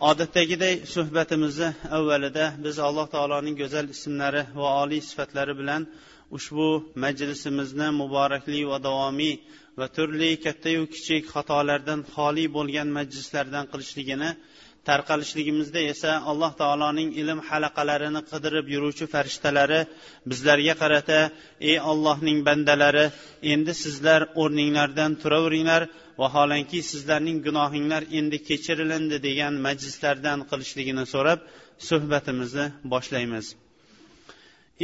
Odatdagiday suhbatimizni avvalida biz alloh taoloning go'zal ismlari va oliy sifatlari bilan ushbu majlisimizni muborakli va davomiy va turli kattayu kichik xatolardan xoli bo'lgan majlislardan qilishligini tarqalishligimizda esa alloh taoloning ilm halaqalarini qidirib yuruvchi farishtalari bizlarga qarata ey ollohning bandalari endi sizlar o'rninglardan turaveringlar vaholanki sizlarning gunohinglar endi kechirilindi degan majlislardan qilishligini so'rab suhbatimizni boshlaymiz.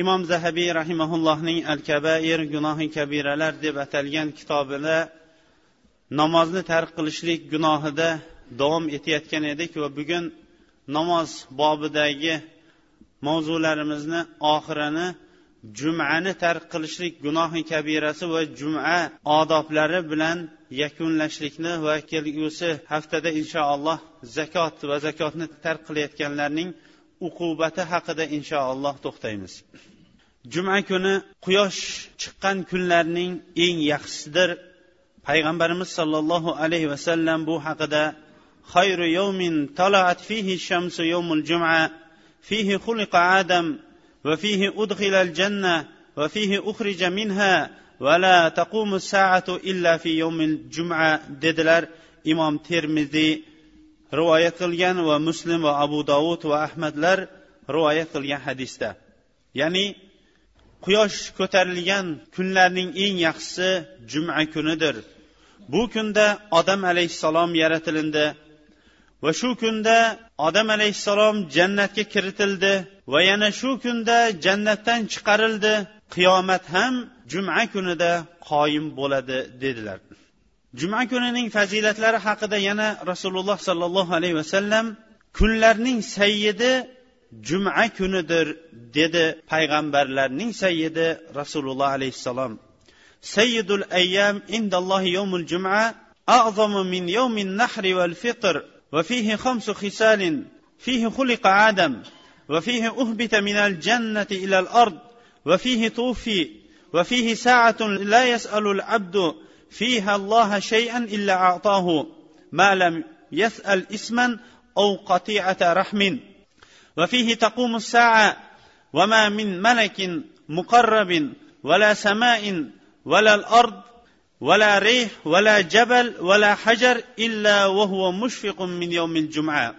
Imom zahabiy rahimaullohning al kabair gunohi kabiralar deb atalgan kitobida namozni tark qilishlik gunohida davom etayotgan edik va bugun namoz bobidagi mavzularimizni oxirini jumani tark qilishlik gunohi kabirasi va juma odoblari bilan yakunlashlikni va kelgusi haftada inshaalloh zakot va zakotni tark qilayotganlarning uqubati haqida inshaalloh to'xtaymiz. Juma kuni quyosh chiqqan kunlarning eng yaxshisidir. Payg'ambarimiz sollallohu alayhi vasallam bu haqida خير يوم طلعت فيه الشمس يوم الجمعة فيه خلق آدم وفيه أدخل الجنة وفيه أخرج منها ولا تقوم الساعة إلا في يوم الجمعة dedilar imom termiziy rivoyat qilgan va muslim va abu dovud va ahmadlar rivoyat qilgan hadisda ya'ni quyosh ko'tarilgan kunlarning eng yaxshisi juma kunidir bu kunda odam alayhissalom yaratilindi Va shu kunda odam alayhissalom jannatga kiritildi va yana shu kunda jannatdan chiqarildi. Qiyomat ham juma kunida qoyim bo'ladi dedilar. Juma kunining fazilatlari haqida yana rasululloh sollallohu alayhi vasallam kunlarning sayyidi juma kunidir dedi payg'ambarlarning sayyidi rasululloh alayhissalom. Sayyidul ayyam indallohi yawmul juma a'zamu min yawmin nahri wal fitr وفيه خمس خصال فيه خلق آدم وفيه أهبت من الجنة إلى الأرض وفيه توفي وفيه ساعة لا يسأل العبد فيها الله شيئا إلا أعطاه ما لم يسأل اسما أو قطيعة رحم. وفيه تقوم الساعة وما من ملك مقرب ولا سماء ولا الأرض ولا ريح ولا جبل ولا حجر إلا وهو مشفق من يوم الجمعة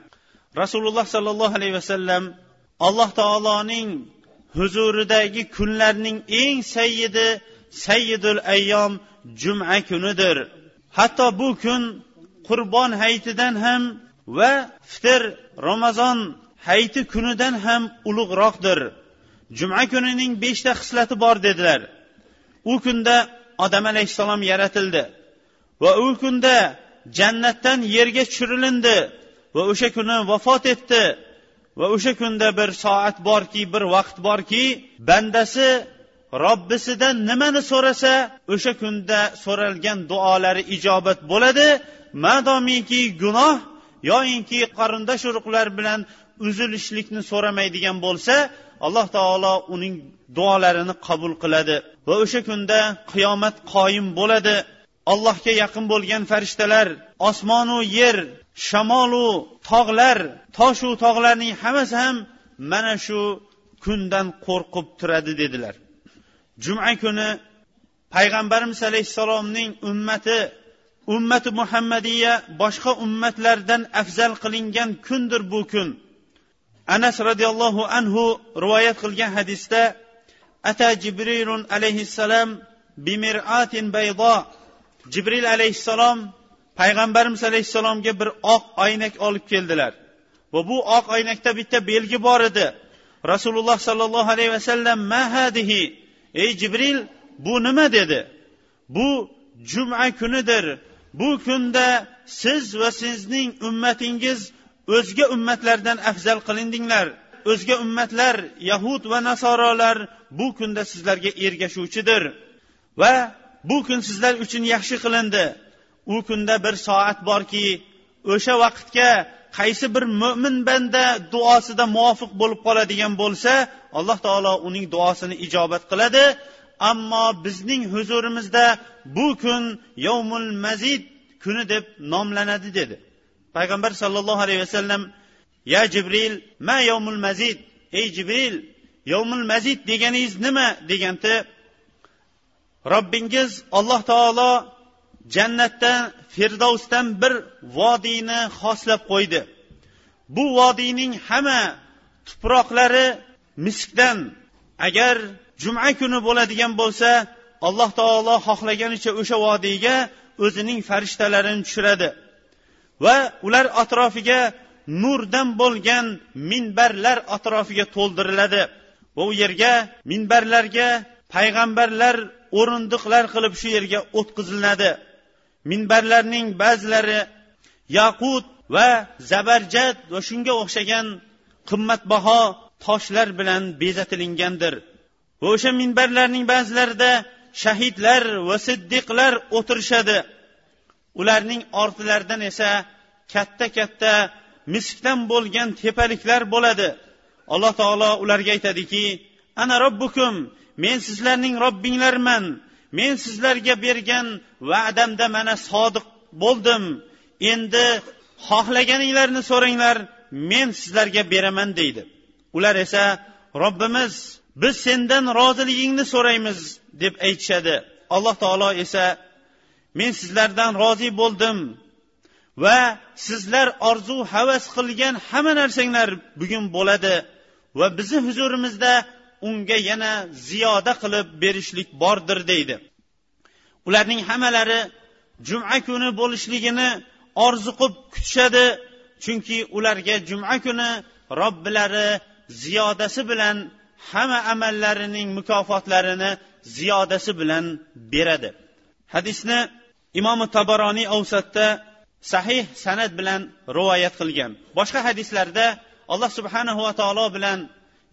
رسول الله صلى الله عليه وسلم alloh taoloning huzuridagi kunlarning eng sayyidi sayyidul ayyom juma kunidir hatto bu kun qurbon hayitidan ham va fitr ramazon hayiti kunidan ham ulug'roqdir juma kunining beshta xislati bor dedilar u kunda odam alayhissalom yaratildi. Va u kunda jannatdan yerga tushirilindi. Va o'sha kuni vafot etdi. Va o'sha kunda bir soat borki bir vaqt borki bandasi robbisidan nimani so'rasa o'sha kunda so'ralgan duolari ijobat bo'ladi. Madomiki gunoh yoyinki qarindosh urug'lar bilan uzilishlikni so'ramaydigan bo'lsa alloh taolo uning duolarini qabul qiladi. Va o'sha kunda qiyomat qoyim bo'ladi. Allohga yaqin bo'lgan farishtalar osmonu yer shamolu tog'lar toshu tog'larning hammasi ham mana shu kundan qo'rqib turadi dedilar. Juma kuni payg'ambarimiz alayhissalomning ummati ummati muhammadiya boshqa ummatlardan afzal qilingan kundir bu kun. Anas roziyallohu anhu rivoyat qilgan hadisda أتى جبريل عليه السلام بمرآة بيضاء. جبريل عليه السلام payg'ambarimiz alayhissalomga bir oq oynak olib keldilar. Va bu oq oynakda bitta belgi bor edi. Rasululloh sollallohu alayhi vasallam mahadihi ey jibril bu nima? dedi. Bu juma kunidir. Bu kunda siz va sizning ummatingiz o'zga ummatlardan afzal qilindinglar. O'zga ummatlar yahud va nasorolar bu kunda sizlarga ergashuvchidir. Va bu kun sizlar uchun yaxshi qilindi. U kunda bir soat borki o'sha vaqtga qaysi bir mo'min banda duosida muvofiq bo'lib qoladigan bo'lsa alloh taolo uning duosini ijobat qiladi. Ammo bizning huzurimizda bu kun yovmul mazid kuni deb nomlanadi dedi. Payg'ambar sollallohu alayhi vasallam ya jibril ma yovmul mazid. Ey jibril yovmul mazid deganingiz nima deganda robbingiz alloh taolo jannatda firdovsdan bir vodiyni xoslab qo'ydi. Bu vodiyning hamma tuproqlari miskdan. Agar juma kuni bo'ladigan bo'lsa alloh taolo xohlaganicha o'sha vodiyga o'zining farishtalarini tushiradi. Va ular atrofiga nurdan bo'lgan minbarlar atrofiga to'ldiriladi. Bu u yerga minbarlarga payg'ambarlar o'rindiqlar qilib shu yerga o'tqizilinadi minbarlarning ba'zilari yaqut va zabarjad va shunga o'xshagan qimmatbaho toshlar bilan bezatilingandir. Va o'sha minbarlarning ba'zilarida shahidlar va siddiqlar o'tirishadi. Ularning ortilaridan esa katta katta miskdan bo'lgan tepaliklar bo'ladi. Alloh taolo ularga aytadiki ana robbukum men sizlarning robbinglarman. Men sizlarga bergan va'damda mana sodiq bo'ldim. Endi xohlaganinglarni so'ranglar men sizlarga beraman deydi. Ular esa robbimiz biz sendan roziligingni so'raymiz deb aytishadi. Alloh taolo esa men sizlardan rozi bo'ldim. Va sizlar orzu havas qilgan hamma narsanglar bugun bo'ladi. Va bizni huzurimizda unga yana ziyoda qilib berishlik bordir deydi. Ularning hammalari juma kuni bo'lishligini orzu qilib kutishadi chunki ularga juma kuni robbilari ziyodasi bilan hamma amallarining mukofotlarini ziyodasi bilan beradi. Hadisni imomi tabaroniy avsatda sahih san'at bilan rivoyat qilgan. Boshqa hadislarda alloh subhanahu va taolo bilan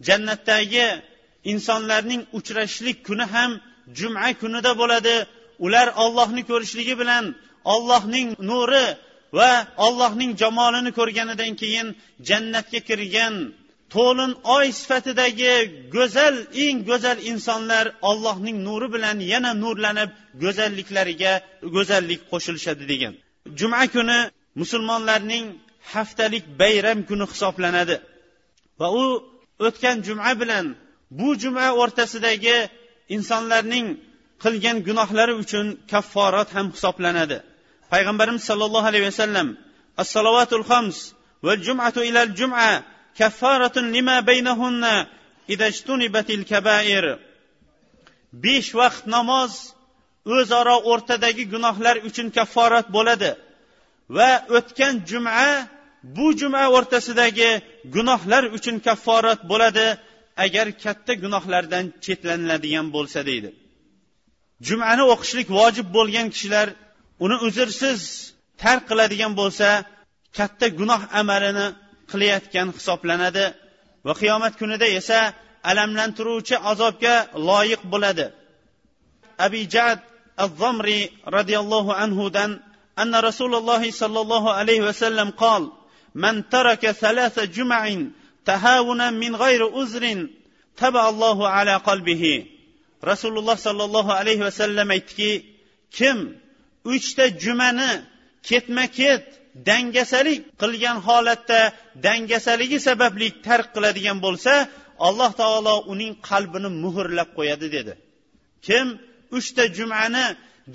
jannatdagi insonlarning uchrashishlik kuni ham juma kunida bo'ladi. Ular ollohni ko'rishligi bilan ollohning nuri va ollohning jamolini ko'rganidan keyin jannatga kirgan to'lin oy sifatidagi go'zal eng go'zal insonlar ollohning nuri bilan yana nurlanib go'zalliklariga go'zallik qo'shilishadi degan. Juma kuni musulmonlarning haftalik bayram kuni hisoblanadi. Va u o'tgan juma bilan bu juma o'rtasidagi insonlarning qilgan gunohlari uchun kafforat ham hisoblanadi. Payg'ambarimiz sollallohu alayhi vasallam assalovatul xams va jumatu ilal juma kaffaratun lima baynahunna idajtunibatil kabair. Besh vaqt namoz o'zaro o'rtadagi gunohlar uchun kafforat bo'ladi. Va o'tgan juma bu juma o'rtasidagi gunohlar uchun kafforat bo'ladi agar katta gunohlardan chetlaniladigan bo'lsa deydi. Jumani o'qishlik vojib bo'lgan kishilar uni uzrsiz tark qiladigan bo'lsa katta gunoh amalini qilayotgan hisoblanadi va qiyomat kunida esa alamlantiruvchi azobga loyiq bo'ladi. Abi jad az zomri roziyallohu anhudan أن رسول الله صلى الله عليه وسلم قال من ترك ثلاث جمع تهاونا من غير أزر تبع الله على قلبه rasululloh sollallohu alayhi vasallam aytdiki kim uchta jumani ketma ket dangasalik qilgan holatda dangasaligi sababli tark qiladigan bo'lsa alloh taolo uning qalbini muhrlab qo'yadi dedi kim uchta jumani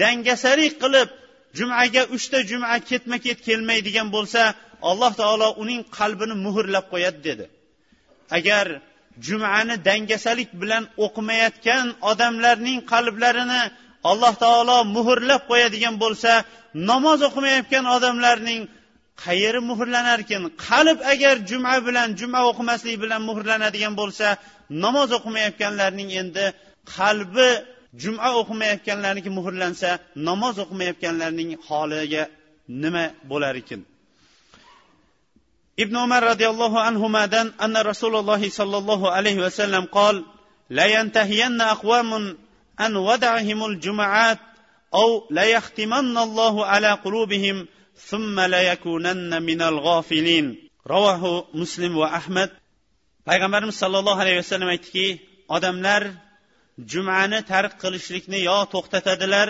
dangasalik qilib jumaga uchta juma ketma ket kelmaydigan bo'lsa alloh taolo uning qalbini muhrlab qo'yadi dedi. Agar jumani dangasalik bilan o'qimayotgan odamlarning qalblarini alloh taolo muhrlab qo'yadigan bo'lsa namoz o'qimayotgan odamlarning qayeri muhrlanarkin? Qalb agar juma bilan juma o'qimaslik bilan muhrlanadigan bo'lsa namoz o'qimayotganlarning endi qalbi juma o'qimayotganlarniki muhrlansa namoz o'qimayotganlarning holiga nima bo'lar ekan ibn umar roziyallohu anhudan anna rasululloh sollallohu alayhi vasallam qol لا ينتهين أقوام عن ودعهم الجمعات أو ليختمن الله على قلوبهم ثم ليكونن من الغافلين رواه مسلم وأحمد payg'ambarimiz sollallohu alayhi vasallam aytdiki odamlar jumani tark qilishlikni yo to'xtatadilar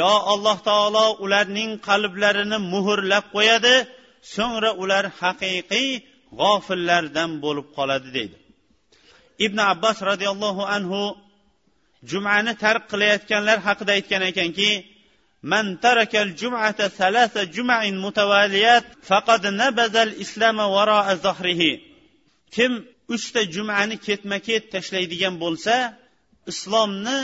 yo alloh taolo ularning qalblarini muhrlab qo'yadi so'ngra ular haqiqiy g'ofillardan bo'lib qoladi deydi ibn abbos roziyallohu anhu jumani tark qilayotganlar haqida aytgan ekanki من ترك الجمعة ثلاث جمع متواليات فقد نبذ الإسلام وراء ظهره kim uchta jumani ketma ket tashlaydigan bo'lsa islomni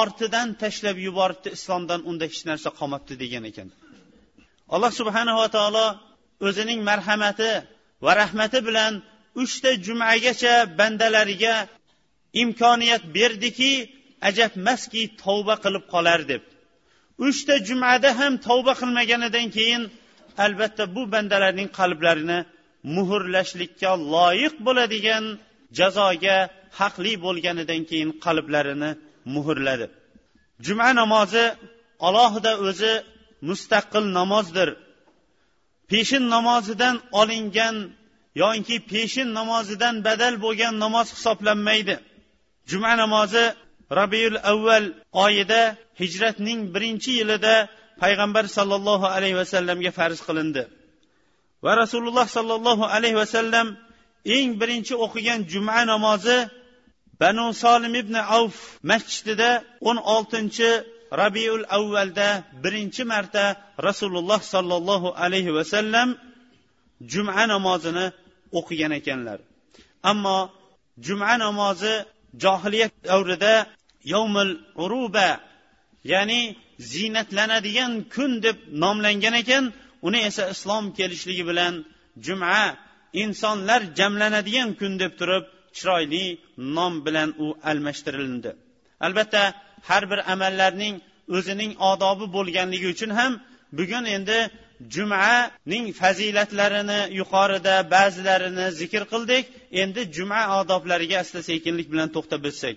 ortidan tashlab yuboribdi islomdan unda hech narsa qolmabdi degan ekan. Alloh subhanava taolo o'zining marhamati va rahmati bilan uchta jumagacha bandalariga imkoniyat berdiki ajabmaski tavba qilib qolar deb. Uchta jumada ham tavba qilmaganidan keyin albatta bu bandalarning qalblarini muhrlashlikka loyiq bo'ladigan jazoga haqli bo'lganidan keyin qalblarini muhrladi. Juma namozi alohida o'zi mustaqil namozdir. Peshin namozidan olingan yoki peshin namozidan badal bo'lgan namoz hisoblanmaydi. Juma namozi rabiul avval oyida hijratning birinchi yilida payg'ambar sollallohu alayhi vasallamga farz qilindi. Va rasululloh sollallohu alayhi vasallam eng birinchi o'qigan juma namozi banu solim ibn avf masjidida o'n oltinchi rabiul avvalda birinchi marta rasululloh sollallohu alayhi vasallam juma namozini o'qigan ekanlar. Ammo juma namozi johiliyat davrida yovmil uruba ya'ni ziynatlanadigan kun deb nomlangan ekan uni esa islom kelishligi bilan juma insonlar jamlanadigan kun deb turib chiroyli nom bilan u almashtirildi albatta har bir amallarning o'zining odobi bo'lganligi uchun ham bugun endi jumaning fazilatlarini yuqorida ba'zilarini zikr qildik. Endi juma odoblariga asta sekinlik bilan to'xtab o'tsak.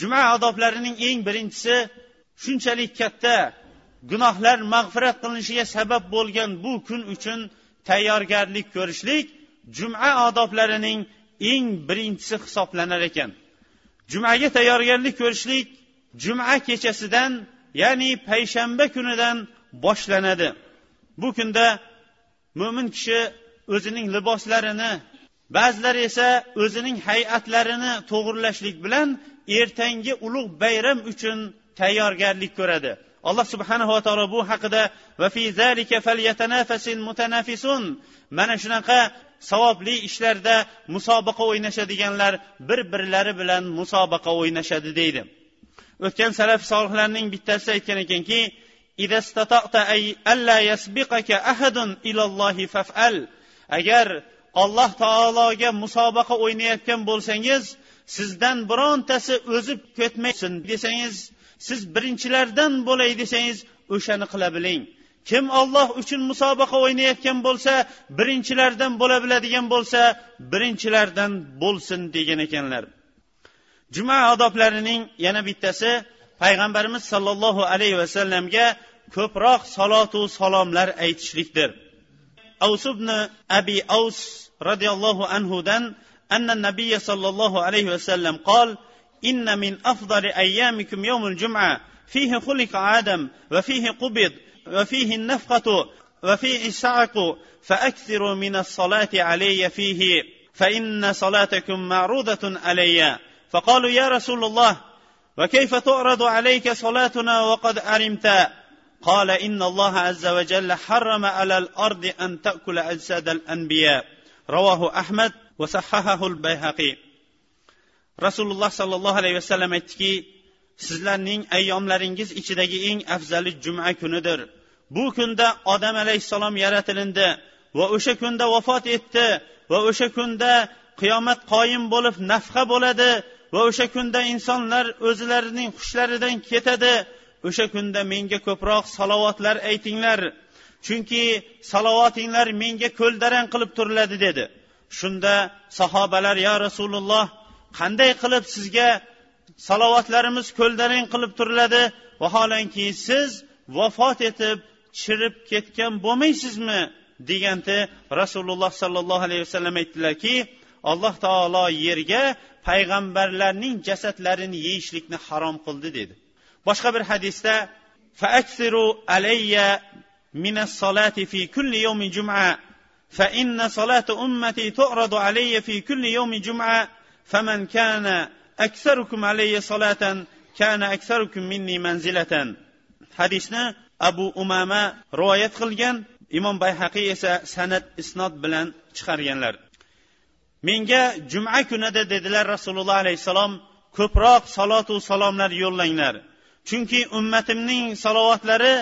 Juma odoblarining eng birinchisi shunchalik katta gunohlar mag'firat qilinishiga sabab bo'lgan bu kun uchun tayyorgarlik ko'rishlik juma odoblarining eng birinchisi hisoblanar ekan. Jumaga tayyorgarlik ko'rishlik juma kechasidan ya'ni payshanba kunidan boshlanadi. Bu kunda mo'min kishi o'zining liboslarini ba'zilari esa o'zining hay'atlarini to'g'irlashlik bilan ertangi ulug' bayram uchun tayyorgarlik ko'radi. Alloh subhanava taolo bu haqida mana shunaqa savobli ishlarda musobaqa o'ynashadiganlar bir birlari bilan musobaqa o'ynashadi deydi. O'tgan salaf solihlarning bittasi aytgan ekanki agar alloh taologa musobaqa o'ynayotgan bo'lsangiz sizdan birontasi o'zib ketmaysin desangiz siz birinchilardan bo'lay desangiz o'shani qila biling. kim olloh uchun musobaqa o'ynayotgan bo'lsa birinchilardan bo'la biladigan bo'lsa birinchilardan bo'lsin degan ekanlar juma odoblarining yana bittasi payg'ambarimiz sollallohu alayhi vasallamga ko'proq salotu salomlar aytishlikdir avs ibn abi avs roziyallohu anhudan أن النبي صلى الله عليه وسلم قال إن من أفضل أيامكم يوم الجمعة فيه خلق آدم وفيه قبض وفيه النفقة وفيه الصعق فأكثروا من الصلاة علي فيه فإن صلاتكم معروضة علي. فقالوا يا رسول الله وكيف تعرض عليك صلاتنا وقد علمت؟ قال إن الله عز وجل حرم على الأرض أن تأكل أجساد الأنبياء. رواه أحمد وصححه البيهقي. rasululloh sollallohu alayhi vasallam aytdiki sizlarning ayyomlaringiz ichidagi eng afzali juma kunidir. Bu kunda odam alayhissalom yaratilindi va o'sha kunda vafot etdi va o'sha kunda qiyomat qoyim bo'lib nafqa bo'ladi va o'sha kunda insonlar o'zlarining xushlaridan ketadi. O'sha kunda menga ko'proq salovatlar aytinglar chunki salovatinglar menga ko'ldarang qilib turiladi dedi. Shunda sahobalar ya rasululloh qanday qilib sizga salovatlarimiz ko'ldarang qilib turiladi vaholanki siz vafot etib chirib ketgan bo'lmaysizmi deganda rasululloh sollallohu alayhi vasallam aytdilarki alloh taolo yerga payg'ambarlarning jasadlarini yeyishlikni harom qildi dedi boshqa bir hadisda فأكثروا علي من الصلاة في كل يوم جمعة فإن صلاة أمتي تعرض علي في كل يوم جمعة فمن كان aksarukum alayya solatan kana aksarukum minni manzilatan hadisni abu umama rivoyat qilgan imom bayhaqiy esa san'at isnod bilan chiqarganlar menga juma kunida dedilar rasululloh alayhissalom ko'proq salotu salomlar yo'llanglar chunki ummatimning salovatlari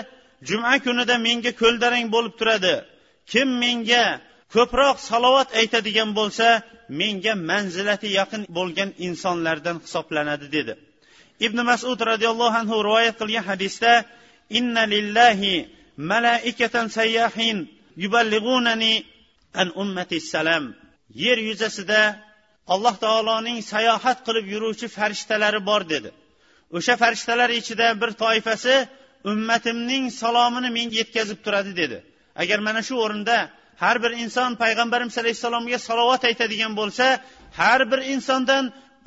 juma kunida menga ko'ldarang bo'lib turadi kim menga ko'proq salovat aytadigan bo'lsa menga manzilati yaqin bo'lgan insonlardan hisoblanadi dedi. Ibn masud roziyallohu anhu rivoyat qilgan hadisda inna lillahi malaikatan sayyahin yuballig'unani an ummati salam yer yuzasida alloh taoloning sayohat qilib yuruvchi farishtalari bor dedi. O'sha farishtalar ichida bir toifasi ummatimning salomini menga yetkazib turadi dedi. Agar mana shu o'rinda har bir inson payg'ambarimiz alayhissalomga salovat aytadigan bo'lsa har bir insondan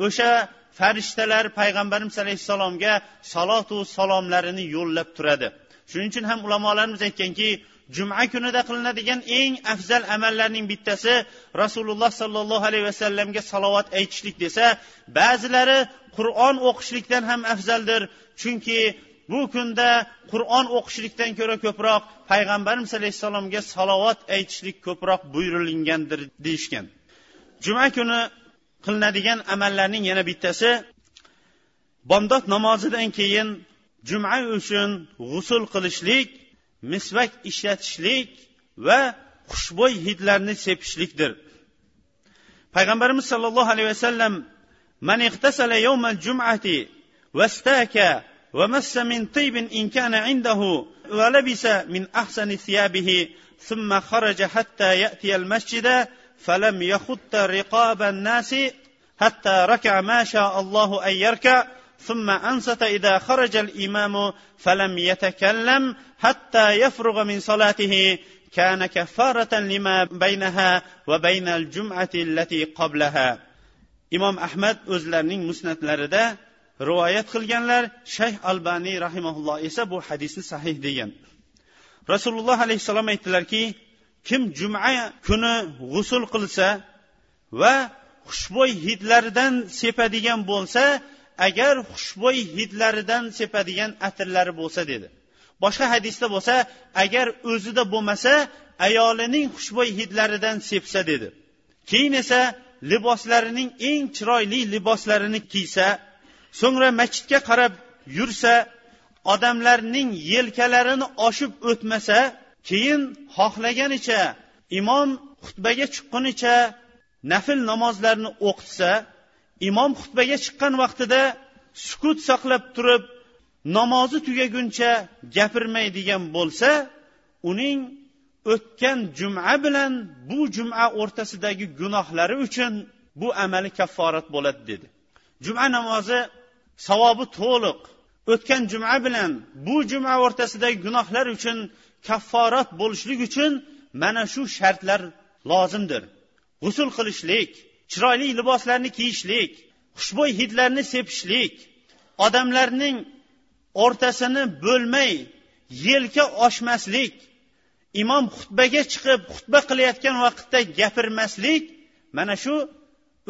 o'sha farishtalar payg'ambarimiz alayhissalomga salotu salomlarini yo'llab turadi. Shuning uchun ham ulamolarimiz aytganki juma kunida qilinadigan eng afzal amallarning bittasi rasululloh sollallohu alayhi vasallamga salovat aytishlik desa ba'zilari qur'on o'qishlikdan ham afzaldir. Chunki bu kunda qur'on o'qishlikdan ko'ra ko'proq payg'ambarimiz alayhissalomga salovat aytishlik ko'proq buyurilgandir deyishgan. Juma kuni qilinadigan amallarning yana bittasi bomdod namozidan keyin juma uchun g'usul qilishlik misvak ishlatishlik va xushbo'y hidlarni sepishlikdir. Payg'ambarimiz sollallohu alayhi vasallam man iqtasala ومس من طيب إن كان عنده ولبس من أحسن ثيابه ثم خرج حتى يأتي المسجد فلم يخط رقاب الناس حتى ركع ما شاء الله أن يركع ثم أنصت إذا خرج الإمام فلم يتكلم حتى يفرغ من صلاته كان كفارة لما بينها وبين الجمعة التي قبلها imom ahmad o'zlarining musnatlarida rivoyat qilganlar shayx albaniy rahimaulloh esa bu hadisni sahih degan. Rasululloh alayhissalom aytdilarki kim juma kuni g'usul qilsa va xushbo'y hidlaridan sepadigan bo'lsa agar xushbo'y hidlaridan sepadigan atirlari bo'lsa dedi. Boshqa hadisda bo'lsa agar o'zida bo'lmasa ayolining xushbo'y hidlaridan sepsa dedi. Keyin esa liboslarining eng chiroyli liboslarini kiysa so'ngra masjidga qarab yursa odamlarning yelkalarini oshib o'tmasa keyin xohlaganicha imom xutbaga chiqqunicha nafl namozlarni o'qitsa imom xutbaga chiqqan vaqtida sukut saqlab turib namozi tugaguncha gapirmaydigan bo'lsa uning o'tgan juma bilan bu juma o'rtasidagi gunohlari uchun bu amali kafforat bo'ladi dedi. Juma namozi savobi to'liq. O'tgan juma bilan bu juma o'rtasidagi gunohlar uchun kafforat bo'lishlik uchun mana shu shartlar lozimdir. G'usul qilishlik chiroyli liboslarni kiyishlik xushbo'y hidlarni sepishlik odamlarning o'rtasini bo'lmay yelka oshmaslik imom xutbaga chiqib xutba qilayotgan vaqtda gapirmaslik mana shu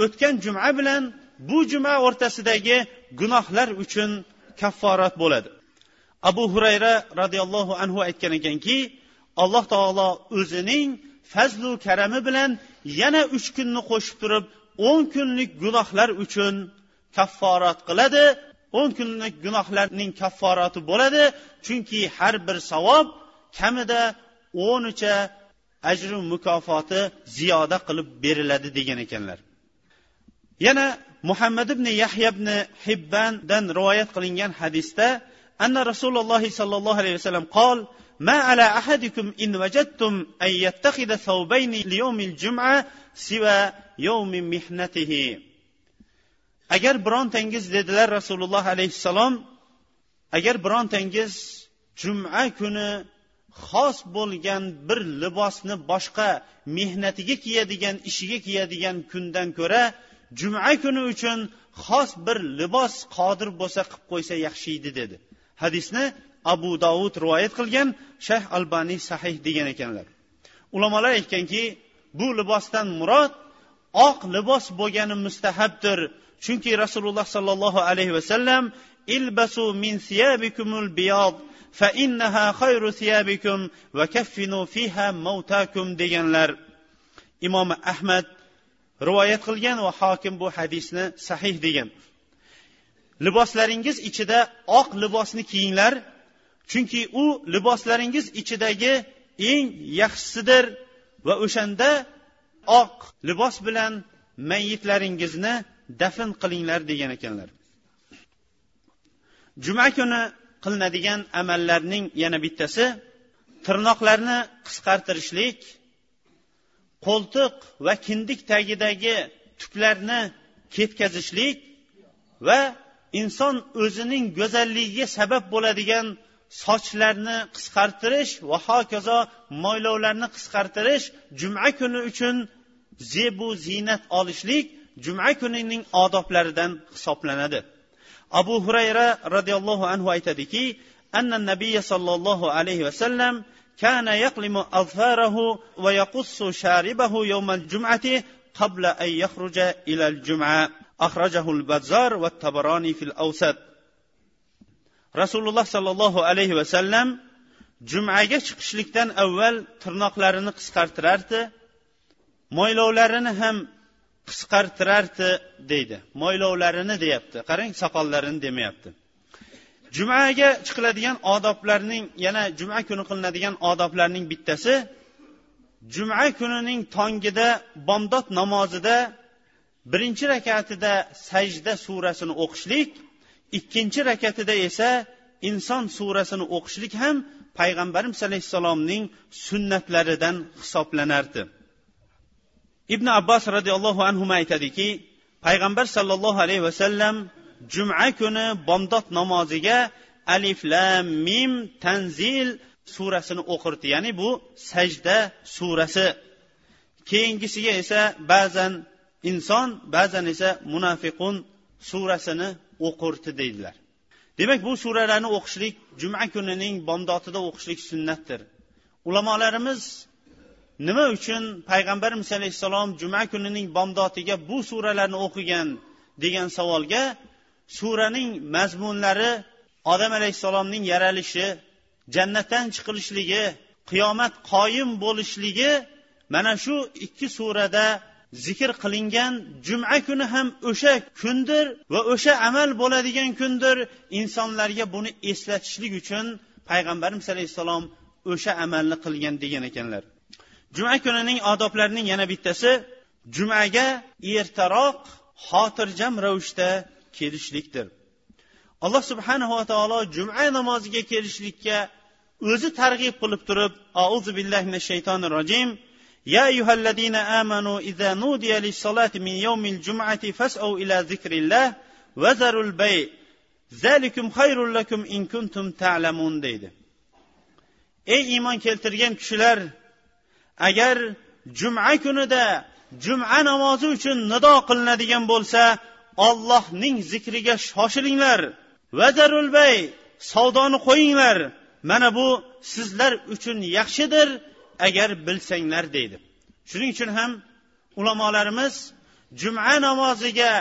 o'tgan juma bilan bu juma o'rtasidagi gunohlar uchun kafforat bo'ladi. Abu hurayra roziyallohu anhu aytgan ekanki alloh taolo o'zining fazlu karami bilan yana uch kunni qo'shib turib o'n kunlik gunohlar uchun kafforat qiladi. O'n kunlik gunohlarning kafforati bo'ladi chunki har bir savob kamida o'nicha ajru mukofoti ziyoda qilib beriladi degan ekanlar. Yana muhammad ibn yahya ibn hibbandan rivoyat qilingan hadisda anna rasululloh sollallohu alayhi vasallam qol ما على أحدكم إن وجدتم أن يتخذ ثوبين ليوم الجمعة سوى يوم محنته agar birontangiz dedilar rasululloh alayhissalom agar birontangiz juma kuni xos bo'lgan bir libosni boshqa mehnatiga kiyadigan ishiga kiyadigan kundan ko'ra juma kuni uchun xos bir libos qodir bo'lsa qilib qo'ysa yaxshi edi dedi. Hadisni abu dovud rivoyat qilgan shayx albaniy sahih degan ekanlar. Ulamolar aytganki bu libosdan murod oq libos bo'lgani mustahabdir chunki rasululloh sollallohu alayhi vasallam ilbasu min siyabikumul biyod fa innaha khayru siyabikum va kaffinu fiha mavtakum deganlar. Imom ahmad rivoyat qilgan va hokim bu hadisni sahih degan. Liboslaringiz ichida oq libosni kiyinglar chunki u liboslaringiz ichidagi eng yaxshisidir va o'shanda oq libos bilan mayitlaringizni dafn qilinglar degan ekanlar. Juma kuni qilinadigan amallarning yana bittasi tirnoqlarni qisqartirishlik qo'ltiq va kindik tagidagi tuklarni ketkazishlik va inson o'zining go'zalligiga sabab bo'ladigan sochlarni qisqartirish va hokazo mo'ylovlarni qisqartirish juma kuni uchun zebu ziynat olishlik juma kunining odoblaridan hisoblanadi. Abu hurayra roziyallohu anhu aytadiki anna nabiy sollallohu alayhi vasallam كان يقلم أظفاره ويقص شاربه يوم الجمعة قبل أن يخرج إلى الجمعة أخرجه البزار والتبراني في الأوسط rasululloh sollallohu alayhi vasallam jumaga chiqishlikdan avval tirnoqlarini qisqartirardi mo'ylovlarini ham qisqartirardi deydi mo'ylovlarini deyapti qarang soqollarini demayapti Jumaga chiqiladigan odoblarning yana juma kuni qilinadigan odoblarning bittasi juma kunining tongida bomdod namozida birinchi rakatida sajda surasini o'qishlik ikkinchi rakatida esa inson surasini o'qishlik ham payg'ambarimiz alayhissalomning sunnatlaridan hisoblanardi. Ibn abbos roziyallohu anhu aytadiki payg'ambar sollallohu alayhi vasallam juma kuni bomdod namoziga alif lam mim tanzil surasini o'qirdi. Ya'ni bu sajda surasi. Keyingisiga esa ba'zan inson ba'zan esa munafiqun surasini o'qirdi deydilar. Demak bu suralarni o'qishlik juma kunining bomdodida o'qishlik sunnatdir. Ulamolarimiz nima uchun payg'ambarimiz alayhissalom juma kunining bomdotiga bu suralarni o'qigan degan savolga suraning mazmunlari odam alayhissalomning yaralishi jannatdan chiqilishligi qiyomat qoyim bo'lishligi mana shu ikki surada zikr qilingan juma kuni ham o'sha kundir va o'sha amal bo'ladigan kundir. Insonlarga buni eslatishlik uchun payg'ambarimiz alayhissalom o'sha amalni qilgan degan ekanlar. Juma kunining odoblarining yana bittasi jumaga ertaroq xotirjam ravishda kelishlikdir alloh subhanava taolo juma namoziga kelishlikka o'zi targ'ib qilib turib auzu billahi minash shaytonir rojim يا أيها الذين آمنوا إذا نودي للصلاة من يوم الجمعة فاسعوا إلى ذكر الله وذروا البيع ذلكم خير لكم إن كنتم تعلمون deydi ey iymon keltirgan kishilar agar juma kunida juma namozi uchun nido qilinadigan bo'lsa ollohning zikriga shoshilinglar. Vazarul bay savdoni qo'yinglar. Mana bu sizlar uchun yaxshidir agar bilsanglar deydi. Shuning uchun ham ulamolarimiz juma namoziga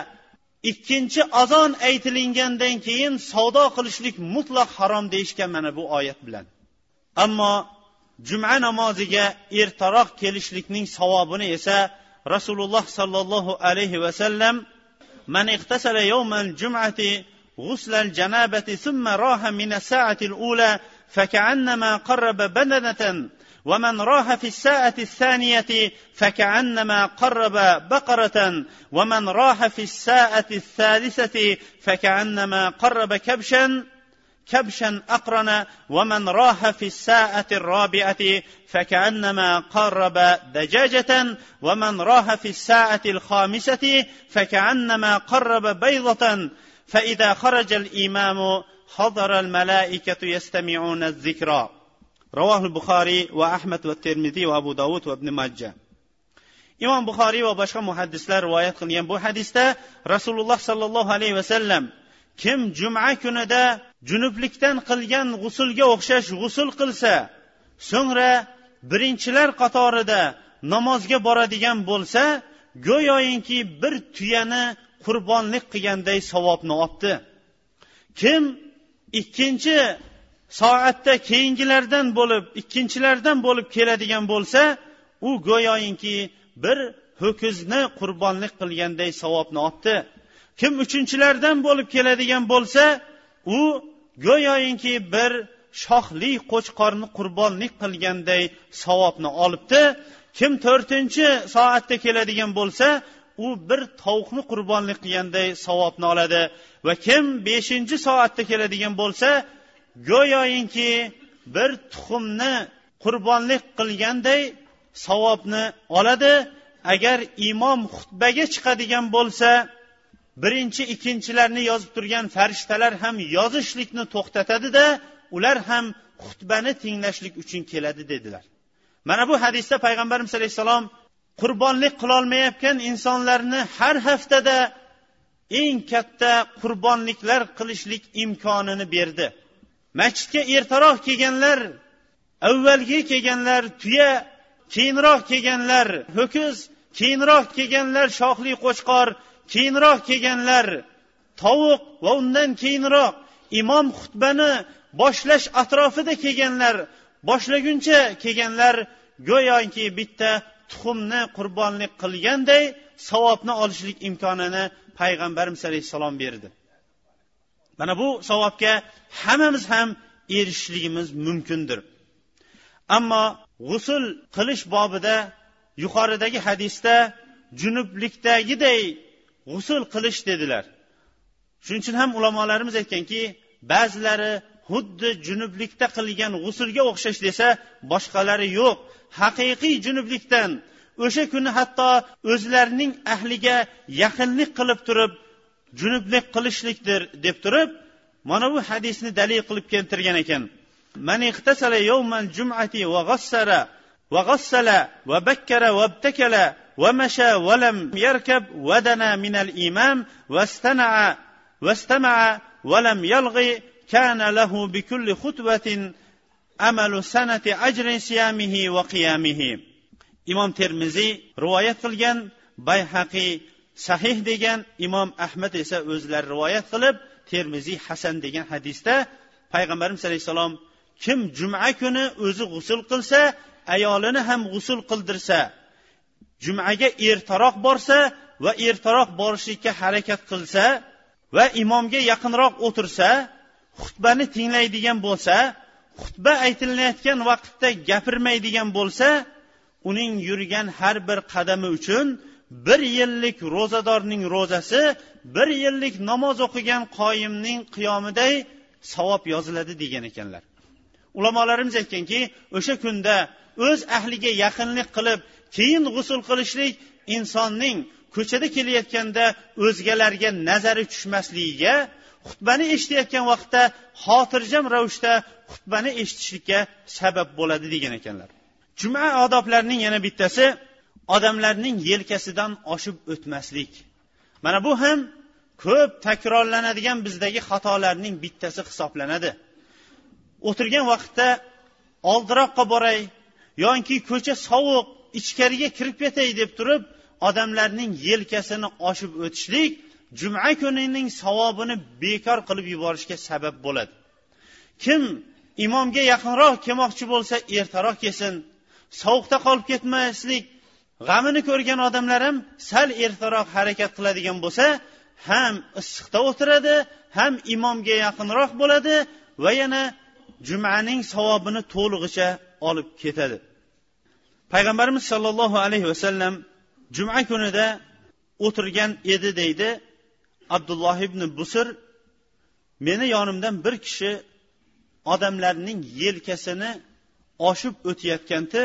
ikkinchi azon aytilingandan keyin savdo qilishlik mutlaq harom deyishgan mana bu oyat bilan. Ammo juma namoziga ertaroq kelishlikning savobini esa rasululloh sollallohu alayhi vasallam من اغتسل يوم الجمعة غسل الجنابة ثم راح من الساعة الأولى فكأنما قرب بدنة ومن راح في الساعة الثانية فكأنما قرب بقرة ومن راح في الساعة الثالثة فكأنما قرب كبشا. كبشا أقرن ومن راح في الساعة الرابعة فكأنما قرب دجاجة ومن راح في الساعة الخامسة فكأنما قرب بيضة فإذا خرج الإمام حضر الملائكة يستمعون الذكرى رواه البخاري وأحمد والترمذي وأبو داود وابن ماجه. imom buxoriy va boshqa muhaddislar rivoyat qilgan bu hadisda rasululloh sollallohu alayhi vasallam kim juma kunida junublikdan qilgan g'usulga o'xshash g'usul qilsa so'ngra birinchilar qatorida namozga boradigan bo'lsa go'yoyinki bir tuyani qurbonlik qilganday savobni olibdi kim ikkinchi soatda keyingilardan bo'lib ikkinchilardan bo'lib keladigan bo'lsa u go'yoyinki bir ho'kizni qurbonlik qilganday savobni olibdi kim uchinchilardan bo'lib keladigan bo'lsa u go'yoyinki bir shohli qo'chqorni qurbonlik qilganday savobni olibdi. Kim to'rtinchi soatda keladigan bo'lsa u bir tovuqni qurbonlik qilganday savobni oladi. Va kim beshinchi soatda keladigan bo'lsa go'yoyinki bir tuxumni qurbonlik qilganday savobni oladi. Agar imom xutbaga chiqadigan bo'lsa birinchi ikkinchilarni yozib turgan farishtalar ham yozishlikni to'xtatadida ular ham xutbani tinglashlik uchun keladi dedilar. Mana bu hadisda payg'ambarimiz alayhissalom qurbonlik qilolmayotgan insonlarni har haftada eng katta qurbonliklar qilishlik imkonini berdi. Masjidga ertaroq kelganlar avvalgi kelganlar tuya keyinroq kelganlar ho'kiz keyinroq kelganlar shoxli qo'chqor keyinroq kelganlar tovuq va undan keyinroq imom xutbani boshlash atrofida kelganlar boshlaguncha kelganlar go'yoki bitta tuxumni qurbonlik qilganday savobni olishlik imkonini payg'ambarimiz alayhissalom berdi. Mana bu savobga hammamiz ham erishishligimiz mumkindir. Ammo g'usul qilish bobida yuqoridagi hadisda junublikdagiday g'usul qilish dedilar shuning uchun ham ulamolarimiz aytganki ba'zilari xuddi junublikda qilgan g'usulga o'xshash desa boshqalari yo'q haqiqiy junublikdan o'sha kuni hatto o'zlarining ahliga yaqinlik qilib turib junublik qilishlikdir deb turib mana bu hadisni dalil qilib keltirgan ekan من اغتسل يوم الجمعة وغسل وغسل وبكر وابتكل ومشى ولم يركب ودنا من الإمام واستنع واستمع ولم يلغي كان له بكل خطوة أمل سنة أجر صيامه وقيامه imom termiziy rivoyat qilgan bayhaqiy sahih degan imom ahmad esa o'zlari rivoyat qilib termiziy hasan degan hadisda payg'ambarimiz alayhissalom kim juma kuni o'zi g'usul qilsa ayolini ham g'usul qildirsa jumaga ertaroq borsa va ertaroq borishlikka harakat qilsa va imomga yaqinroq o'tirsa xutbani tinglaydigan bo'lsa xutba aytilayotgan vaqtda gapirmaydigan bo'lsa uning yurgan har bir qadami uchun bir yillik ro'zadorning ro'zasi bir yillik namoz o'qigan qoyimning qiyomiday savob yoziladi degan ekanlar. Ulamolarimiz aytganki o'sha kunda o'z ahliga yaqinlik qilib keyin g'usul qilishlik insonning ko'chada kelayotganda o'zgalarga nazari tushmasligiga xutbani eshitayotgan vaqtda xotirjam ravishda xutbani eshitishlikka sabab bo'ladi degan ekanlar. Juma odoblarining yana bittasi odamlarning yelkasidan oshib o'tmaslik. Mana bu ham ko'p takrorlanadigan bizdagi xatolarning bittasi hisoblanadi. O'tirgan vaqtda oldiroqqa boray yoki ko'cha sovuq ichkariga kirib ketay deb turib odamlarning yelkasini oshib o'tishlik juma kunining savobini bekor qilib yuborishga sabab bo'ladi. Kim imomga yaqinroq kelmoqchi bo'lsa ertaroq kelsin. Sovuqda qolib ketmaslik g'amini ko'rgan odamlar ham sal ertaroq harakat qiladigan bo'lsa ham issiqda o'tiradi ham imomga yaqinroq bo'ladi va yana jumaning savobini to'lig'icha olib ketadi. Payg'ambarimiz sollallohu alayhi vasallam juma kunida o'tirgan edi deydi abdulloh ibn busir. Meni yonimdan bir kishi odamlarning yelkasini oshib o'tayotganda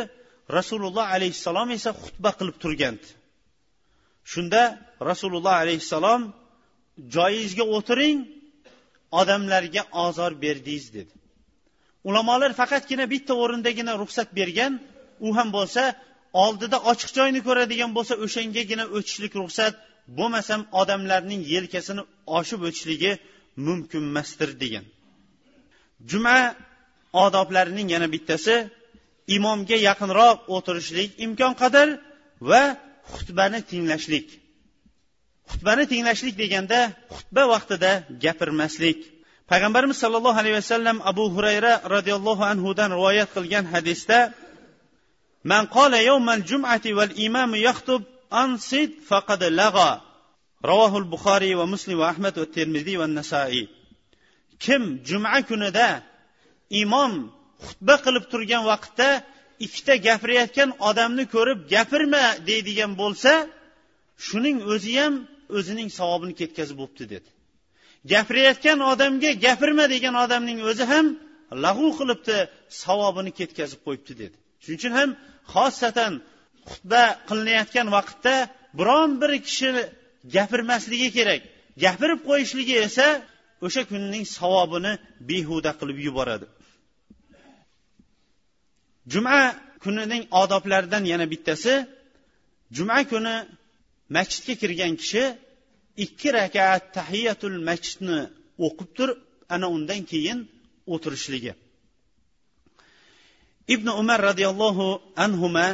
rasululloh alayhissalom esa xutba qilib turgandi. Shunda rasululloh alayhissalom joyingizga o'tiring odamlarga ozor berdingiz dedi. Ulamolar faqatgina bitta o'rindagina ruxsat bergan u ham bo'lsa oldida ochiq joyni ko'radigan bo'lsa o'shangagina o'tishlik ruxsat bo'lmasam odamlarning yelkasini oshib o'tishligi mumkin emasdir degan. Juma odoblarining yana bittasi imomga yaqinroq o'tirishlik imkon qadar va xutbani tinglashlik. Xutbani tinglashlik deganda xutba vaqtida gapirmaslik. Payg'ambarimiz sollallohu alayhi vasallam abu hurayra roziyallohu anhudan rivoyat qilgan hadisda man قال يوم jum'ati والإمام imamu yaxtub فقد faqad رواه البخاري ومسلم va muslim va ahmad va termiziy va nasaiy kim juma kunida imom xutba qilib turgan vaqtda ikkita gapirayotgan odamni ko'rib gapirma deydigan bo'lsa shuning o'zi ham o'zining savobini ketkazib bo'libdi dedi. Gapirayotgan odamga gapirma degan odamning o'zi ham lag'u qilibdi savobini ketkazib qo'yibdi dedi. Shuning uchun ham xosatan xutba qilinayotgan vaqtda biron bir kishi gapirmasligi kerak. Gapirib qo'yishligi esa o'sha kunning savobini behuda qilib yuboradi. Juma kunining odoblaridan yana bittasi juma kuni masjidga kirgan kishi ikki rakat tahiyatul masjidni o'qib turib ana undan keyin o'tirishligi. Ibn umar roziyallohu anhuma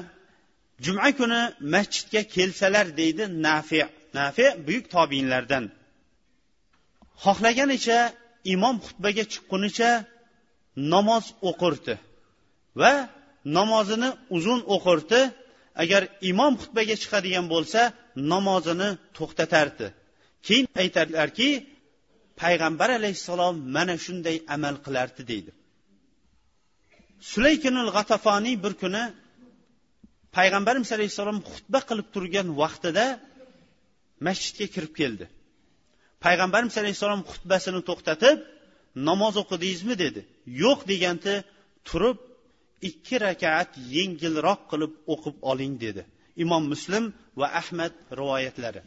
juma kuni masjidga kelsalar deydi nafi. Nafi buyuk tobiinlardan xohlaganicha imom xutbaga chiqqunicha namoz o'qirdi va namozini uzun o'qirdi. Agar imom xutbaga chiqadigan bo'lsa namozini to'xtatardi. Keyin aytadilarki payg'ambar alayhissalom mana shunday amal qilardi deydi. Sulaykinul g'atafoniy bir kuni payg'ambarimiz alayhissalom xutba qilib turgan vaqtida masjidga kirib keldi. Payg'ambarimiz alayhissalom xutbasini to'xtatib namoz o'qidingizmi? dedi. Yo'q deganda turib ikki rakaat yengilroq qilib o'qib oling dedi. Imom muslim va ahmad rivoyatlari.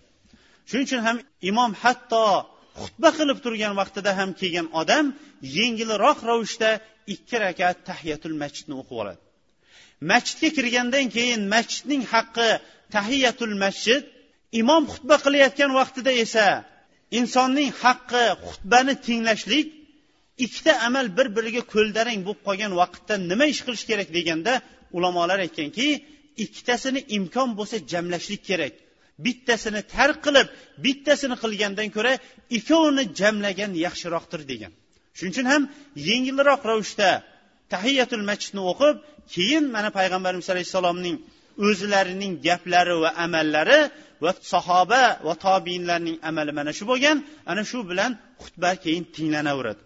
Shuning uchun ham imom hatto xutba qilib turgan vaqtida ham kelgan odam yengilroq ravishda ikki rakat tahiyatul masjidni o'qib oladi. Masjidga kirgandan keyin masjidning haqqi tahiyatul masjid imom xutba qilayotgan vaqtida esa insonning haqqi xutbani tinglashlik ikkita amal bir biriga ko'ldarang bo'lib qolgan vaqtda nima ish qilish kerak deganda ulamolar aytganki ikkitasini imkon bo'lsa jamlashlik kerak. Bittasini tark qilib bittasini qilgandan ko'ra ikkovini jamlagan yaxshiroqdir degan. Shuning uchun ham yengilroq ravishda tahiyatul masjidni o'qib keyin mana payg'ambarimiz alayhissalomning o'zlarining gaplari va amallari va sahoba va tobiinlarning amali mana shu bo'lgan. Ana shu bilan xutba keyin tinglanaveradi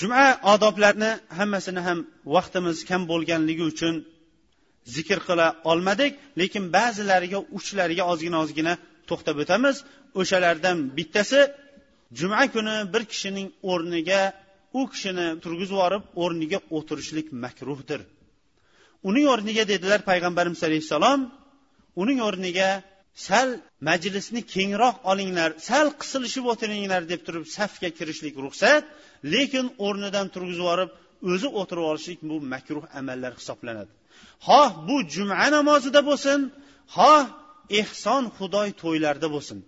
juma odoblarni hammasini ham vaqtimiz kam bo'lganligi uchun zikr qila olmadik lekin ba'zilariga uchlariga ozgina ozgina to'xtab o'tamiz. O'shalardan bittasi juma kuni bir kishining o'rniga u kishini turg'izib yuborib o'rniga o'tirishlik makruhdir. Uning o'rniga dedilar payg'ambarimiz alayhissalom uning o'rniga sal majlisni kengroq olinglar sal qisilishib o'tiringlar deb turib safga kirishlik ruxsat lekin o'rnidan turg'izib yuborib o'zi o'tirib olishlik bu makruh amallar hisoblanadi. Xoh bu juma namozida bo'lsin xoh ehson xudoy to'ylarda bo'lsin.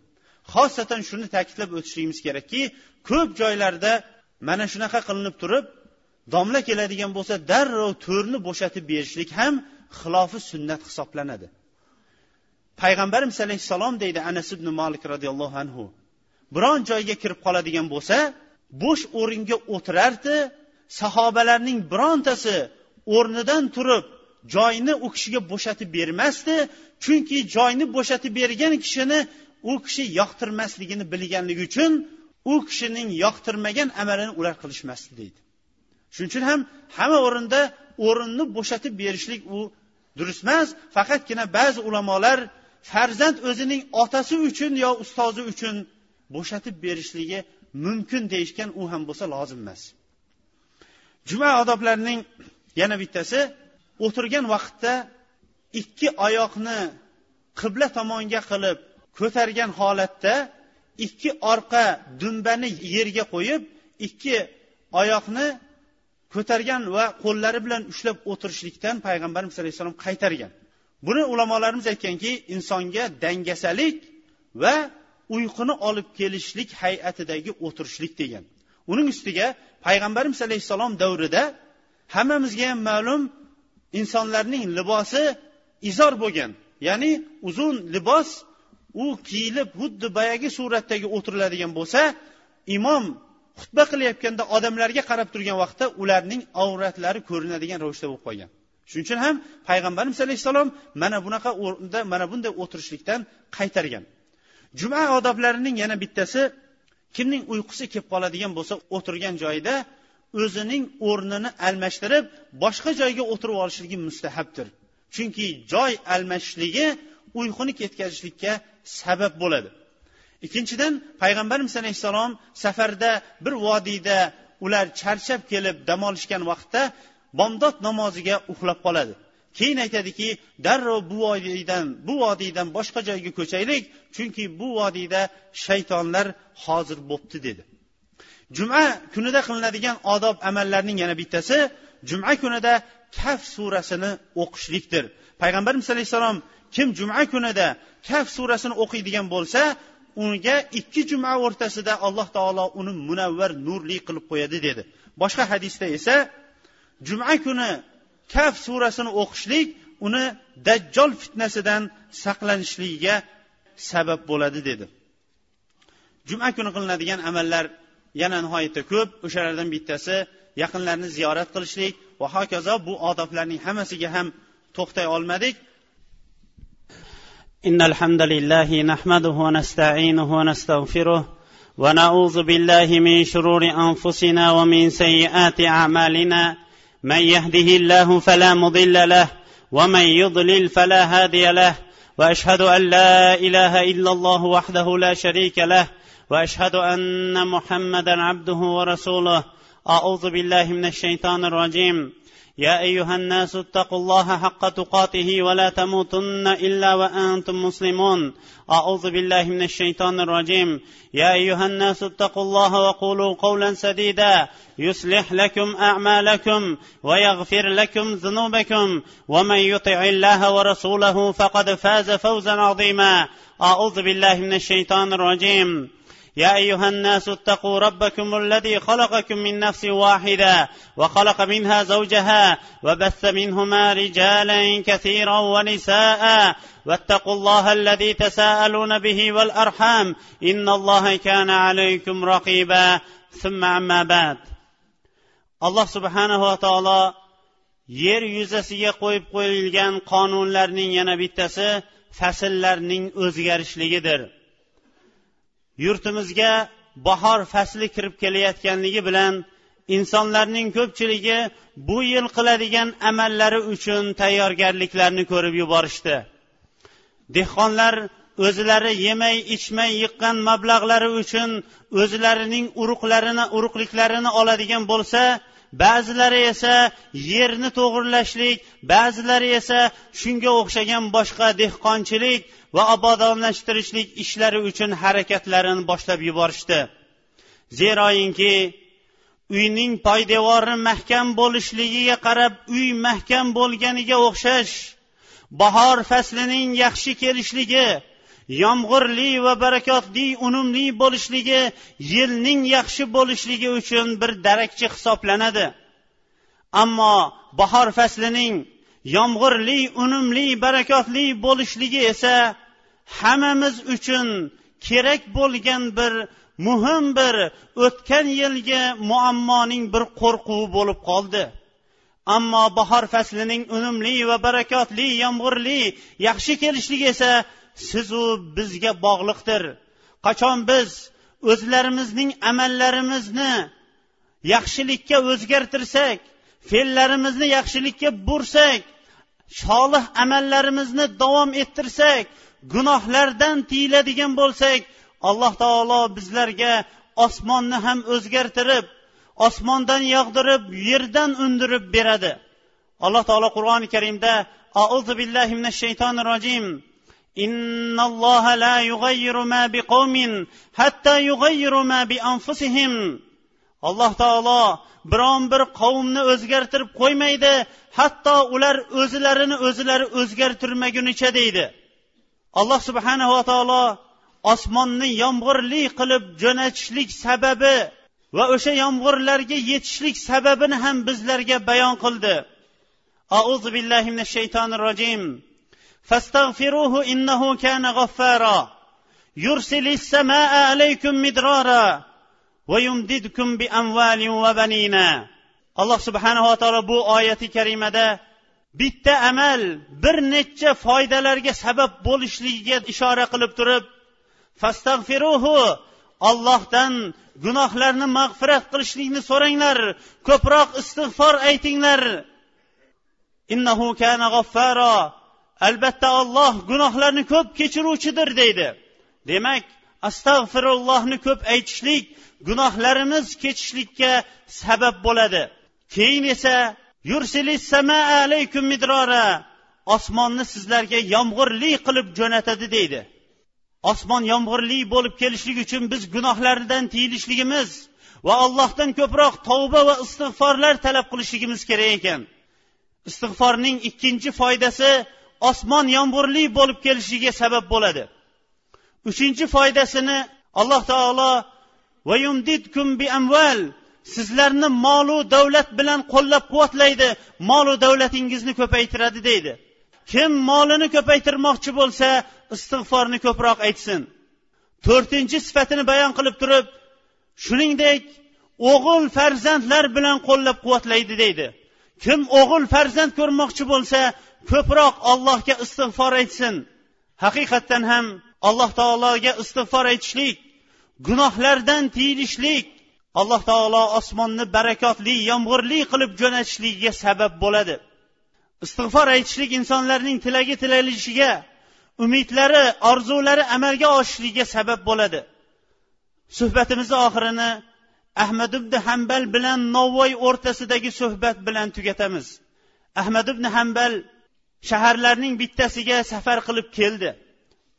Xosatan shuni ta'kidlab o'tishligimiz kerakki ko'p joylarda mana shunaqa qilinib turib domla keladigan bo'lsa darrov to'rni bo'shatib berishlik ham xilofi sunnat hisoblanadi. Payg'ambarimiz alayhissalom deydi anas ibn molik roziyallohu anhu biron joyga kirib qoladigan bo'lsa bo'sh o'ringa o'tirardi sahobalarning birontasi o'rnidan turib joyni u kishiga bo'shatib bermasdi chunki joyni bo'shatib bergan kishini u kishi yoqtirmasligini bilganligi uchun u kishining yoqtirmagan amalini ular qilishmasdi deydi. Shuning uchun ham hamma o'rinda o'rinni bo'shatib berishlik u durust emas faqatgina ba'zi ulamolar farzand o'zining otasi uchun yo ustozi uchun bo'shatib berishligi mumkin deyishgan u ham bo'lsa lozim emas. Juma odoblarining yana bittasi o'tirgan vaqtda ikki oyoqni qibla tomonga qilib ko'targan holatda ikki orqa dumbani yerga qo'yib ikki oyoqni ko'targan va qo'llari bilan ushlab o'tirishlikdan payg'ambarimiz alayhissalom qaytargan. Buni ulamolarimiz aytganki insonga dangasalik va uyquni olib kelishlik hay'atidagi o'tirishlik degan. Uning ustiga payg'ambarimiz alayhissalom davrida hammamizga ham ma'lum insonlarning libosi izor bo'lgan. Ya'ni uzun libos u kiyilib xuddi boyagi suratdagi o'tiriladigan bo'lsa imom xutba qilayotganda odamlarga qarab turgan vaqtda ularning avratlari ko'rinadigan ravishda bo'lib qolgan. Shuning uchun ham payg'ambarimiz alayhissalom mana bunaqa o'rinda mana bunday o'tirishlikdan qaytargan. Juma odoblarining yana bittasi kimning uyqusi kelib qoladigan bo'lsa o'tirgan joyida o'zining o'rnini almashtirib boshqa joyga o'tirib olishligi mustahabdir chunki joy almashishligi uyquni ketkazishlikka sabab bo'ladi. Ikkinchidan payg'ambarimiz alayhissalom safarda bir vodiyda ular charchab kelib dam olishgan vaqtda bomdod namoziga uxlab qoladi. Keyin aytadiki darrov bu vodiydan bu vodiydan boshqa joyga ko'chaylik chunki bu vodiyda shaytonlar hozir bo'pti dedi. Juma kunida qilinadigan odob amallarning yana bittasi juma kunida kaf surasini o'qishlikdir. Payg'ambarimiz alayhissalom kim juma kunida kaf surasini o'qiydigan bo'lsa unga ikki juma o'rtasida alloh taolo uni munavvar nurli qilib qo'yadi dedi. Boshqa hadisda esa juma kuni kaf surasini o'qishlik uni dajjol fitnasidan saqlanishligiga sabab bo'ladi dedi. Juma kuni qilinadigan amallar yana nihoyatda ko'p o'shalardan bittasi yaqinlarni ziyorat qilishlik va hokazo bu odoblarning hammasiga ham to'xtay olmadik إن الحمد لله نحمده ونستعينه ونستغفره ونعوذ بالله من شرور أنفسنا ومن سيئات أعمالنا من يهده الله فلا مضل له ومن يضلل فلا هادي له واشهد ان لا اله الا الله وحده لا شريك له وأشهد أن محمدا عبده ورسوله. أعوذ بالله من الشيطان الرجيم. يا أيها الناس اتقوا الله حق تقاته ولا تموتن إلا وأنتم مسلمون. أعوذ بالله من الشيطان الرجيم. يا أيها الناس اتقوا الله وقولوا قولا سديدا. يصلح لكم أعمالكم ويغفر لكم ذنوبكم. ومن يطع الله ورسوله فقد فاز فوزا عظيما. أعوذ بالله من الشيطان الرجيم. يا ايها الناس اتقوا ربكم الذي خلقكم من نفس واحده وخلق منها زوجها وبث منهما رجالا كثيرا ونساء واتقوا الله الذي تساءلون به والارحام ان الله كان عليكم رقيبا ثم اما بعد alloh subhanava taolo yer yuzasiga qo'yib qo'yilgan qonunlarning yana bittasi fasllarning o'zgarishligidir Yurtimizga bahor fasli kirib kelayotganligi bilan insonlarning ko'pchiligi bu yil qiladigan amallari uchun tayyorgarliklarni ko'rib yuborishdi. Dehqonlar o'zlari yemay ichmay yiqqan mablag'lari uchun o'zlarining urug'larini urug'liklarini oladigan bo'lsa ba'zilari esa yerni to'g'irlashlik ba'zilari esa shunga o'xshagan boshqa dehqonchilik va obodonlashtirishlik ishlari uchun harakatlarini boshlab yuborishdi. Zeroyinki uyning poydevori mahkam bo'lishligiga qarab uy mahkam bo'lganiga o'xshash bahor faslining yaxshi kelishligi yomg'irli va barakotli unumli bo'lishligi yilning yaxshi bo'lishligi uchun bir darakchi hisoblanadi. Ammo bahor faslining yomg'irli unumli barakotli bo'lishligi esa hammamiz uchun kerak bo'lgan bir muhim bir o'tgan yilgi muammoning bir qo'rquvi bo'lib qoldi. Ammo bahor faslining unumli va barakotli yomg'irli yaxshi kelishligi esa sizu bizga bog'liqdir. Qachon biz o'zlarimizning amallarimizni yaxshilikka o'zgartirsak fe'llarimizni yaxshilikka bursak solih amallarimizni davom ettirsak gunohlardan tiyiladigan bo'lsak alloh taolo bizlarga osmonni ham o'zgartirib osmondan yog'dirib yerdan undirib beradi. Alloh taolo qur'oni karimda auzu billahi minash shaytonir rojim. إن الله لا يغير ما بقوم حتى يغيروا ما بأنفسهم alloh taolo biron bir qavmni o'zgartirib qo'ymaydi hatto ular o'zlarini o'zlari o'zgartirmagunicha deydi alloh subhanava taolo osmonni yomg'irli qilib jo'natishlik sababi va o'sha yomg'irlarga yetishlik sababini ham bizlarga bayon qildi auzu billahi minash shaytonir rojim فاستغفروه إنه كان غفارا يرسل السماء عليكم مدرارا ويمددكم بأموال وبنين alloh subhanava taolo bu oyati karimada bitta amal bir necha foydalarga sabab bo'lishligiga ishora qilib turib fastag'firuhu ollohdan gunohlarni mag'firat qilishlikni so'ranglar ko'proq istig'for aytinglar innahu kana g'affaro albatta olloh gunohlarni ko'p kechiruvchidir deydi. Demak astag'firullohni ko'p aytishlik gunohlarimiz kechishlikka sabab bo'ladi. Keyin esa alaykum midrora osmonni sizlarga yomg'irli qilib jo'natadi deydi. Osmon yomg'irli bo'lib kelishligi uchun biz gunohlardan tiyilishligimiz va allohdan ko'proq tavba va istig'forlar talab qilishligimiz kerak ekan. Istig'forning ikkinchi foydasi osmon yomg'irli bo'lib kelishiga sabab bo'ladi. Uchinchi foydasini alloh taolo sizlarni molu davlat bilan qo'llab quvvatlaydi molu davlatingizni ko'paytiradi deydi. Kim molini ko'paytirmoqchi bo'lsa istig'forni ko'proq aytsin. To'rtinchi sifatini bayon qilib turib shuningdek o'g'il farzandlar bilan qo'llab quvvatlaydi deydi. Kim o'g'il farzand ko'rmoqchi bo'lsa ko'proq allohga istig'for aytsin haqiqatdan ham alloh taologa istig'for aytishlik gunohlardan tiyilishlik alloh taolo osmonni barakotli yomg'irli qilib jo'natishligiga sabab bo'ladi. Istig'for aytishlik insonlarning tilagi tilalishiga umidlari orzulari amalga oshishligiga sabab bo'ladi. Suhbatimizni oxirini ahmad ibn hambal bilan novvoy o'rtasidagi suhbat bilan tugatamiz. Ahmad ibn hambal shaharlarning bittasiga safar qilib keldi.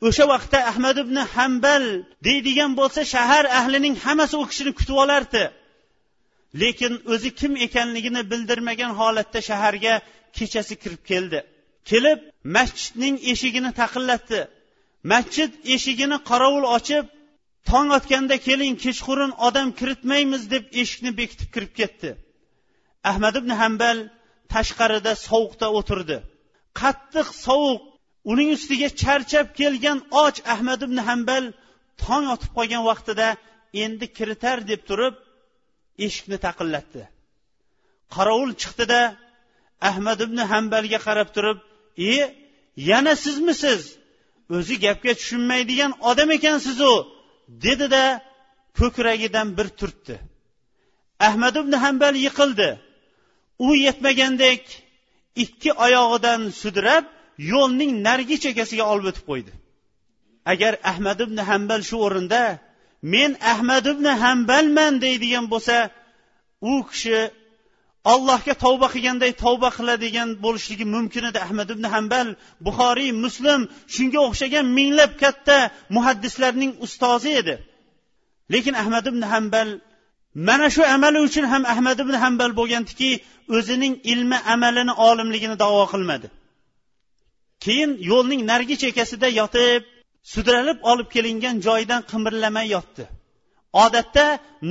O'sha vaqtda ahmad ibn hambal deydigan bo'lsa shahar ahlining hammasi u kishini kutib olardi. Lekin o'zi kim ekanligini bildirmagan holatda shaharga kechasi kirib keldi. Kelib masjidning eshigini taqillatdi. Masjid eshigini qorovul ochib tong otganda keling kechqurun odam kiritmaymiz deb eshikni bekitib kirib ketdi. Ahmad ibn hambal tashqarida sovuqda o'tirdi. Qattiq sovuq uning ustiga charchab kelgan och ahmad ibn hambal tong otib qolgan vaqtida endi kiritar deb turib eshikni taqillatdi. Qorovul chiqdida ahmad ibn hambalga qarab turib e yana sizmisiz? O'zi gapga tushunmaydigan odam ekansizu dedida ko'kragidan bir turtdi. Ahmad ibn hambal yiqildi. U yetmagandek ikki oyog'idan sudrab yo'lning narigi chekkasiga olib o'tib qo'ydi. Agar ahmad ibn hambal shu o'rinda men ahmad ibn hambalman deydigan bo'lsa u kishi allohga tavba qilganday tavba qiladigan bo'lishligi mumkin edi. Ahmad ibn hambal buxoriy muslim shunga o'xshagan minglab katta muhaddislarning ustozi edi. Lekin ahmad ibn hambal mana shu amali uchun ham ahmad ibn hambal bo'lgandiki o'zining ilmi amalini olimligini davo qilmadi. Keyin yo'lning narigi chekkasida yotib sudralib olib kelingan joyidan qimirlamay yotdi. Odatda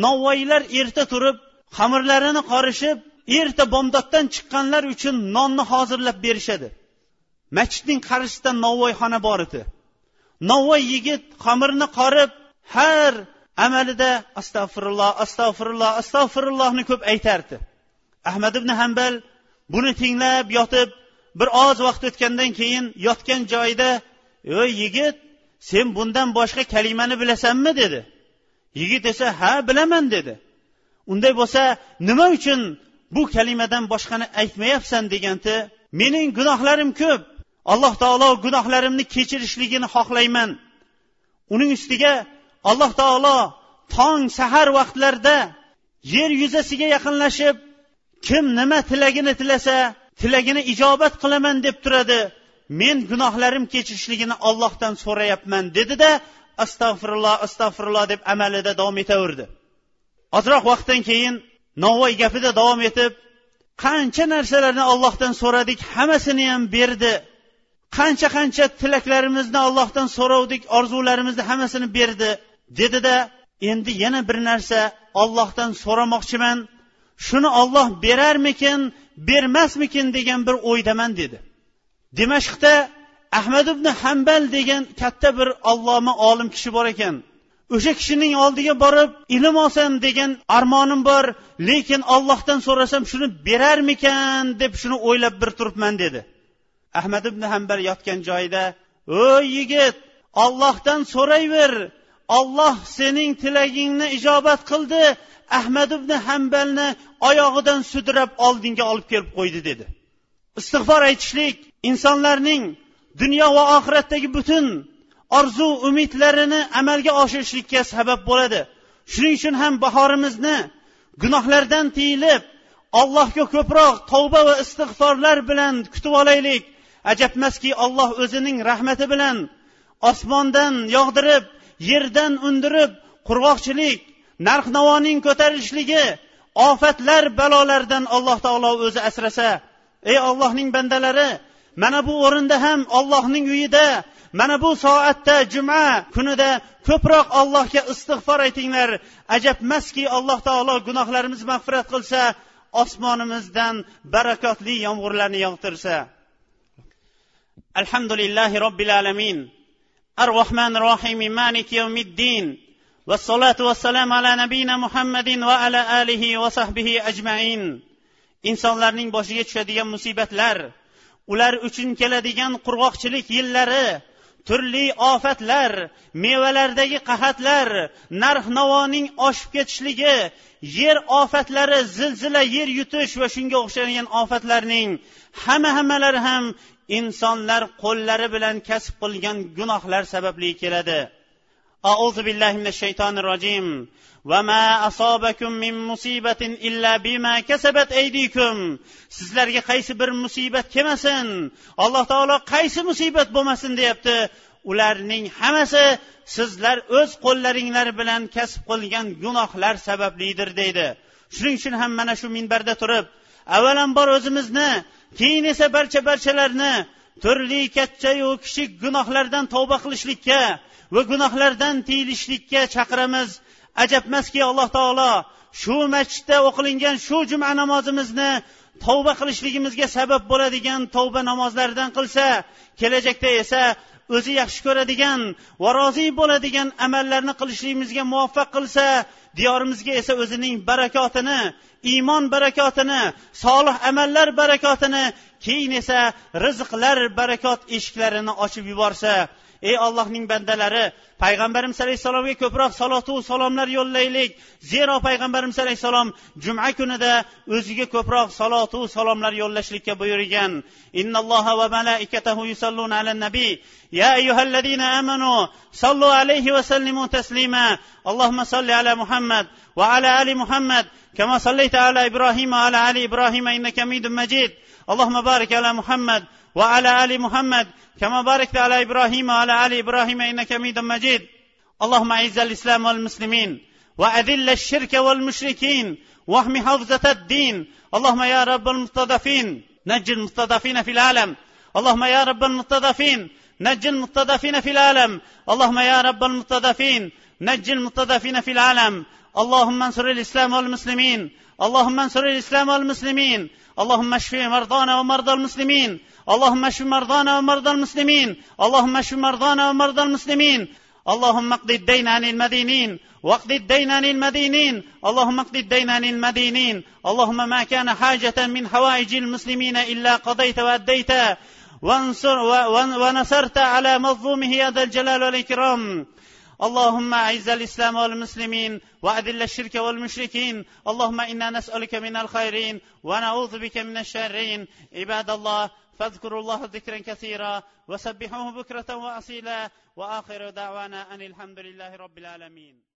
novvoylar erta turib xamirlarini qorishib erta bomdoddan chiqqanlar uchun nonni hozirlab berishadi. Masjidning qarshisida novvoyxona bor edi. Novvoy yigit xamirni qorib har amalida astag'firulloh astag'firulloh astag'firullohni ko'p aytardi. Ahmad ibn hambal buni tinglab yotib bir oz vaqt o'tgandan keyin yotgan joyida ey yigit sen bundan boshqa kalimani bilasanmi? dedi. Yigit esa ha bilaman dedi. Unday bo'lsa nima uchun bu kalimadan boshqani aytmayapsan? deganda mening gunohlarim ko'p. Alloh taolo gunohlarimni kechirishligini xohlayman. Uning ustiga alloh taolo tong sahar vaqtlarida yer yuzasiga yaqinlashib kim nima tilagini tilasa tilagini ijobat qilaman deb turadi. Men gunohlarim kechirishligini ollohdan so'rayapman dedida astag'firulloh astag'firulloh deb amalida davom etaverdi. Ozroq vaqtdan keyin novvoy gapida davom etib qancha narsalarni ollohdan so'radik hammasini ham berdi. Qancha qancha tilaklarimizni ollohdan so'rovdik orzularimizni hammasini berdi. Dedida endi yana bir narsa ollohdan so'ramoqchiman. Shuni olloh berarmikin bermasmikin degan bir o'ydaman dedi. Dimashqda ahmad ibn hambal degan katta bir alloma olim kishi bor ekan. O'sha kishining oldiga borib ilm olsam degan armonim bor lekin ollohdan so'rasam shuni berarmikan deb shuni o'ylab bir turibman dedi. Ahmad ibn hambal yotgan joyida o yigit ollohdan so'rayver olloh sening tilagingni ijobat qildi. Ahmad ibn hambalni oyog'idan sudrab oldinga olib kelib qo'ydi dedi. Istig'for aytishlik insonlarning dunyo va oxiratdagi butun orzu umidlarini amalga oshirishlikka sabab bo'ladi. Shuning uchun ham bahorimizni gunohlardan tiyilib allohga ko'proq tavba va istig'forlar bilan kutib olaylik. Ajabmaski olloh o'zining rahmati bilan osmondan yog'dirib yerdan undirib qurg'oqchilik narx navoning ko'tarilishligi ofatlar balolardan alloh taolo o'zi asrasa ey ollohning bandalari mana bu o'rinda ham ollohning uyida mana bu soatda juma kunida ko'proq allohga istig'for aytinglar. Ajabmaski alloh taolo gunohlarimizni mag'firat qilsa osmonimizdan barakotli yomg'irlarni yog'dirsa alhamdulillahi robbil alamin. ar rohmanir rohim maliki yawmiddin والصلاة والسلام على نبينا محمد وعلى آله وصحبه أجمعين insonlarning boshiga tushadigan musibatlar ular uchun keladigan qurg'oqchilik yillari turli ofatlar mevalardagi qahatlar narx navoning oshib ketishligi yer ofatlari zilzila yer yutish va shunga o'xshagan ofatlarning hamma hammalari ham insonlar qo'llari bilan kasb qilgan gunohlar sababli keladi أعوذ بالله من الشيطان الرجيم وما أصابكم من مصيبة إلا بما كسبت أيديكم sizlarga qaysi bir musibat kelmasin alloh taolo qaysi musibat bo'lmasin deyapti ularning hammasi sizlar o'z qo'llaringlar bilan kasb qilgan gunohlar sabablidir deydi shuning uchun ham mana shu minbarda turib avvalambor o'zimizni keyin esa barcha barchalarni turli kattayu kichik gunohlardan tavba qilishlikka va gunohlardan tiyilishlikka chaqiramiz. Ajabmaski alloh taolo shu masjidda o'qilingan shu juma namozimizni tavba qilishligimizga sabab bo'ladigan tavba namozlaridan qilsa kelajakda esa o'zi yaxshi ko'radigan va rozi bo'ladigan amallarni qilishligimizga muvaffaq qilsa diyorimizga esa o'zining barakotini iymon barakotini solih amallar barakotini keyin esa rizqlar barakot eshiklarini ochib yuborsa ey ollohning bandalari payg'ambarimiz alayhissalomga ko'proq salotu salomlar yo'llaylik zero payg'ambarimiz alayhissalom juma kunida o'ziga ko'proq salotu salomlar yo'llashlikka buyurgan innalloha va malaikatahu yusalluna ala nabi ya ayyuhallazina amanu sallu alayhi va sallimu taslima allohumma salli ala muhammad va ala ali muhammad كما صليت على ابراهيم وعلى ال ابراهيم انك حميد مجيد اللهم بارك على محمد وعلى آل محمد كما باركت على إبراهيم وعلى آل إبراهيم إنك حميد مجيد. اللهم أعز الإسلام والمسلمين وأذل الشرك والمشركين واحم حفظه الدين. اللهم يا رب المستضعفين نج المستضعفين في العالم. اللهم يا رب المستضعفين نج المستضعفين في العالم. اللهم يا رب المستضعفين نج المستضعفين في العالم. اللهم انصر الإسلام والمسلمين. اللهم انصر الإسلام والمسلمين. اللهم اشف مرضانا ومرضى المسلمين. اللهم اشف مرضانا ومرضى المسلمين. اللهم اشف مرضانا ومرضى المسلمين. اللهم اقض الدين عن المدينين. واقض الدين عن المدينين. اللهم اقض الدين عن المدينين. اللهم ما كان حاجة من حوائج المسلمين إلا قضيت وأديت. وانصر ونصرت على مظلومه يا ذا الجلال والإكرام. اللهم أعز الإسلام والمسلمين وأذل الشرك والمشركين. اللهم إنا نسألك من الخيرين ونعوذ بك من الشرين. عباد الله فاذكروا الله ذكرا كثيرا وسبحوه بكرة واصيلا. وآخر دعوانا أن الحمد لله رب العالمين.